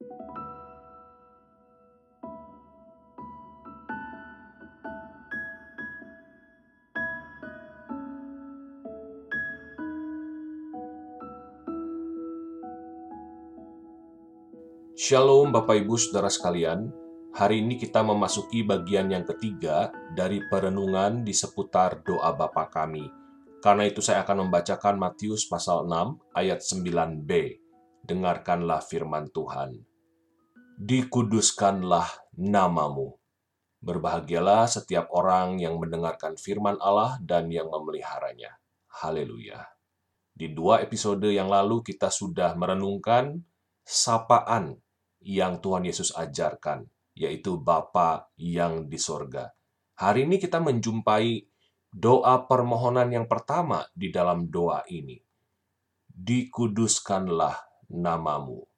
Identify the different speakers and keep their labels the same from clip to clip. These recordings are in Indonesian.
Speaker 1: Shalom Bapak Ibu Saudara sekalian. Hari ini kita memasuki bagian yang ketiga dari perenungan di seputar doa Bapa kami. Karena itu saya akan membacakan Matius pasal 6 ayat 9b. Dengarkanlah firman Tuhan. Dikuduskanlah namamu. Berbahagialah setiap orang yang mendengarkan firman Allah dan yang memeliharanya. Haleluya. Di dua episode yang lalu kita sudah merenungkan sapaan yang Tuhan Yesus ajarkan, yaitu Bapa yang di sorga. Hari ini kita menjumpai doa permohonan yang pertama di dalam doa ini. Dikuduskanlah namamu.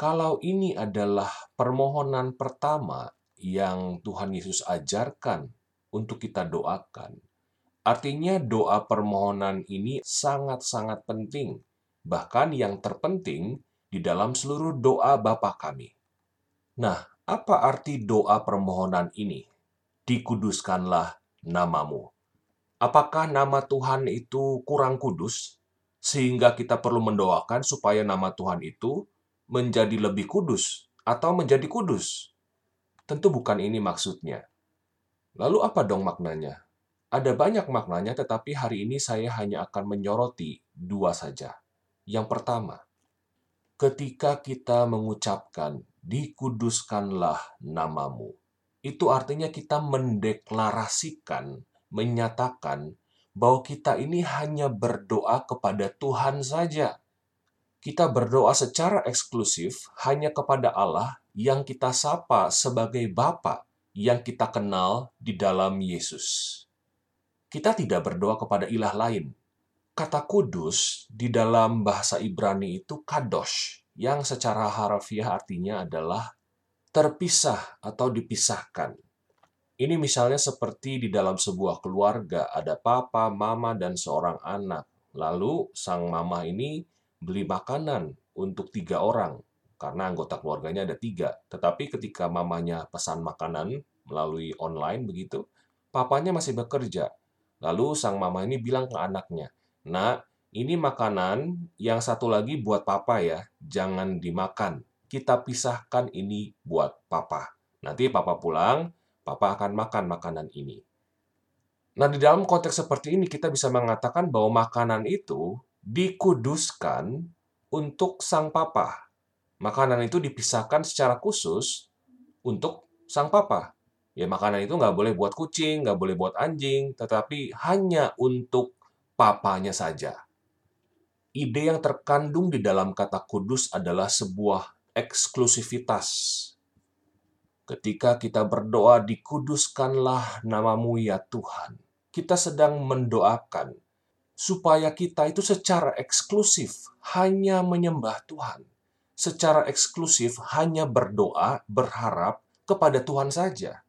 Speaker 1: Kalau ini adalah permohonan pertama yang Tuhan Yesus ajarkan untuk kita doakan, artinya doa permohonan ini sangat-sangat penting. Bahkan yang terpenting, di dalam seluruh doa Bapa kami. Nah, apa arti doa permohonan ini? Dikuduskanlah namamu. Apakah nama Tuhan itu kurang kudus? Sehingga kita perlu mendoakan supaya nama Tuhan itu menjadi lebih kudus atau menjadi kudus. Tentu bukan ini maksudnya. Lalu apa dong maknanya? Ada banyak maknanya, tetapi hari ini saya hanya akan menyoroti dua saja. Yang pertama, ketika kita mengucapkan dikuduskanlah namamu. Itu artinya kita mendeklarasikan, menyatakan bahwa kita ini hanya berdoa kepada Tuhan saja. Kita berdoa secara eksklusif hanya kepada Allah yang kita sapa sebagai Bapa yang kita kenal di dalam Yesus. Kita tidak berdoa kepada ilah lain, Kata kudus di dalam bahasa Ibrani itu kadosh, yang secara harfiah artinya adalah terpisah atau dipisahkan. Ini misalnya seperti di dalam sebuah keluarga, ada papa, mama, dan seorang anak. Lalu sang mama ini beli makanan untuk tiga orang, karena anggota keluarganya ada tiga. Tetapi ketika mamanya pesan makanan melalui online begitu, papanya masih bekerja. Lalu sang mama ini bilang ke anaknya, Nah, ini makanan yang satu lagi buat papa ya, jangan dimakan. Kita pisahkan ini buat papa. Nanti papa pulang, papa akan makan makanan ini. Nah, di dalam konteks seperti ini kita bisa mengatakan bahwa makanan itu dikuduskan untuk sang papa. Makanan itu dipisahkan secara khusus untuk sang papa. Ya, makanan itu nggak boleh buat kucing, nggak boleh buat anjing, tetapi hanya untuk papanya saja. Ide yang terkandung di dalam kata kudus adalah sebuah eksklusivitas. Ketika kita berdoa, dikuduskanlah namamu ya Tuhan. Kita sedang mendoakan supaya kita itu secara eksklusif hanya menyembah Tuhan. Secara eksklusif hanya berdoa, berharap kepada Tuhan saja.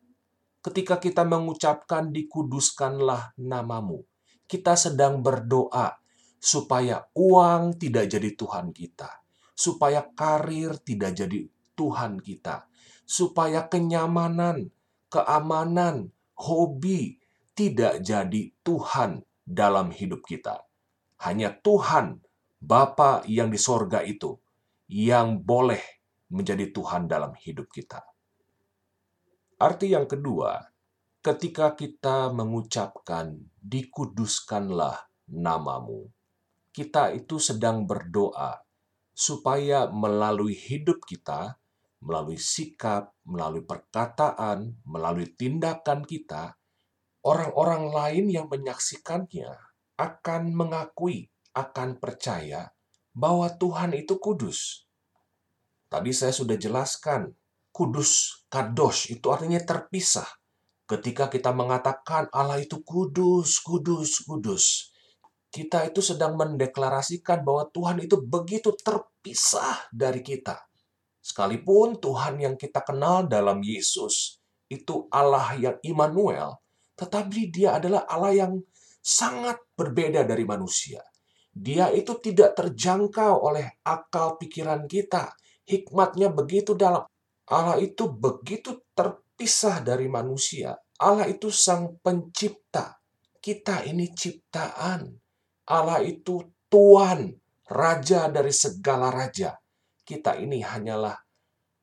Speaker 1: Ketika kita mengucapkan dikuduskanlah namamu, kita sedang berdoa supaya uang tidak jadi Tuhan kita, supaya karir tidak jadi Tuhan kita, supaya kenyamanan, keamanan, hobi tidak jadi Tuhan dalam hidup kita. Hanya Tuhan, Bapa yang di sorga itu, yang boleh menjadi Tuhan dalam hidup kita. Arti yang kedua, ketika kita mengucapkan dikuduskanlah namamu, kita itu sedang berdoa supaya melalui hidup kita, melalui sikap, melalui perkataan, melalui tindakan kita, orang-orang lain yang menyaksikannya akan mengakui, akan percaya bahwa Tuhan itu kudus. Tadi saya sudah jelaskan, kudus, kadosh itu artinya terpisah Ketika kita mengatakan Allah itu kudus, kudus, kudus, kita itu sedang mendeklarasikan bahwa Tuhan itu begitu terpisah dari kita. Sekalipun Tuhan yang kita kenal dalam Yesus itu Allah yang Immanuel, tetapi dia adalah Allah yang sangat berbeda dari manusia. Dia itu tidak terjangkau oleh akal pikiran kita. hikmatnya begitu dalam. Allah itu begitu terpisah dari manusia. Allah itu sang pencipta. Kita ini ciptaan. Allah itu Tuhan, Raja dari segala raja. Kita ini hanyalah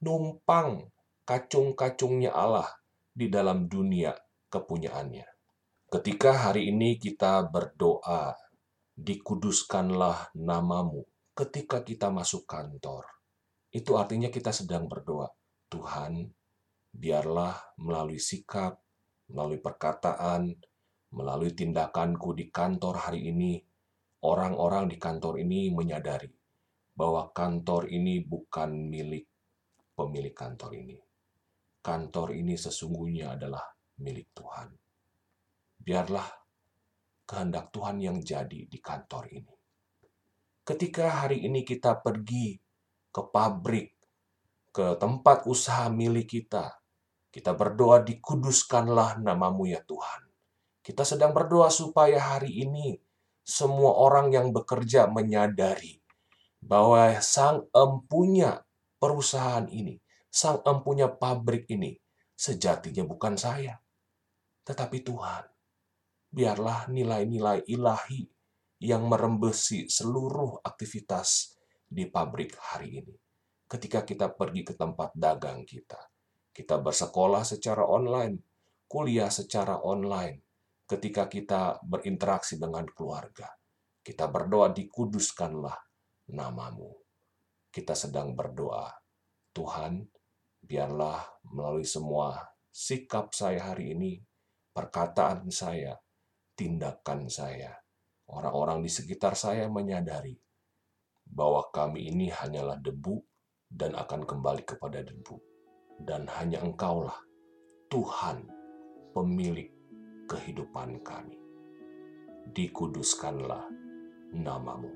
Speaker 1: numpang kacung-kacungnya Allah di dalam dunia kepunyaannya. Ketika hari ini kita berdoa, dikuduskanlah namamu ketika kita masuk kantor. Itu artinya kita sedang berdoa, Tuhan, biarlah melalui sikap, melalui perkataan, melalui tindakanku di kantor hari ini, orang-orang di kantor ini menyadari bahwa kantor ini bukan milik pemilik kantor ini. Kantor ini sesungguhnya adalah milik Tuhan. Biarlah kehendak Tuhan yang jadi di kantor ini. Ketika hari ini kita pergi ke pabrik, ke tempat usaha milik kita. Kita berdoa dikuduskanlah namamu ya Tuhan. Kita sedang berdoa supaya hari ini semua orang yang bekerja menyadari bahwa sang empunya perusahaan ini, sang empunya pabrik ini, sejatinya bukan saya, tetapi Tuhan. Biarlah nilai-nilai ilahi yang merembesi seluruh aktivitas di pabrik hari ini ketika kita pergi ke tempat dagang kita. Kita bersekolah secara online, kuliah secara online, ketika kita berinteraksi dengan keluarga. Kita berdoa dikuduskanlah namamu. Kita sedang berdoa, Tuhan, biarlah melalui semua sikap saya hari ini, perkataan saya, tindakan saya, orang-orang di sekitar saya menyadari bahwa kami ini hanyalah debu dan akan kembali kepada debu. Dan hanya Engkaulah Tuhan, pemilik kehidupan kami. Dikuduskanlah namamu.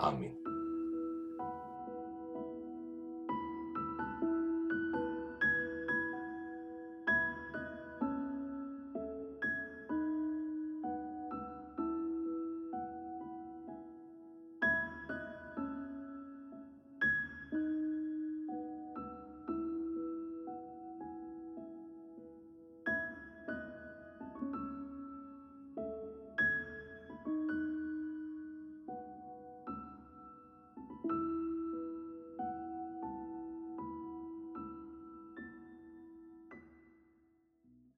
Speaker 1: Amin.